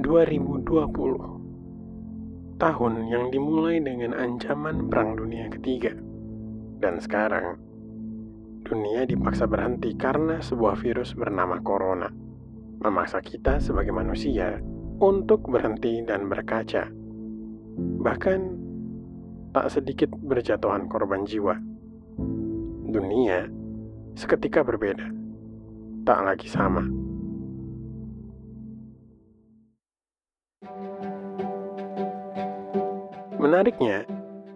2020. Tahun yang dimulai dengan ancaman Perang Dunia Ketiga. Dan sekarang, dunia dipaksa berhenti karena sebuah virus bernama Corona. Memaksa kita sebagai manusia untuk berhenti dan berkaca. Bahkan, tak sedikit berjatuhan korban jiwa. Dunia seketika berbeda, tak lagi sama. Menariknya,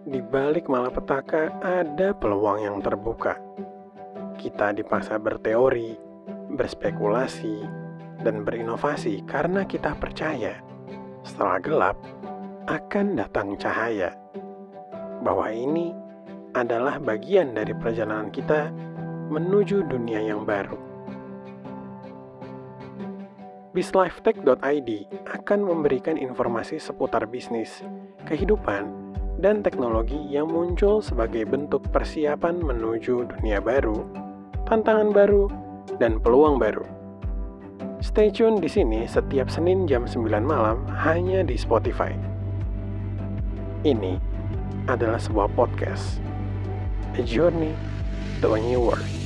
di balik malapetaka ada peluang yang terbuka. Kita dipaksa berteori, berspekulasi, dan berinovasi karena kita percaya setelah gelap akan datang cahaya. Bahwa ini adalah bagian dari perjalanan kita menuju dunia yang baru. BizLifeTech.id akan memberikan informasi seputar bisnis, kehidupan, dan teknologi yang muncul sebagai bentuk persiapan menuju dunia baru, tantangan baru, dan peluang baru. Stay tune di sini setiap Senin jam 9 malam hanya di Spotify. Ini adalah sebuah podcast. A journey to a new world.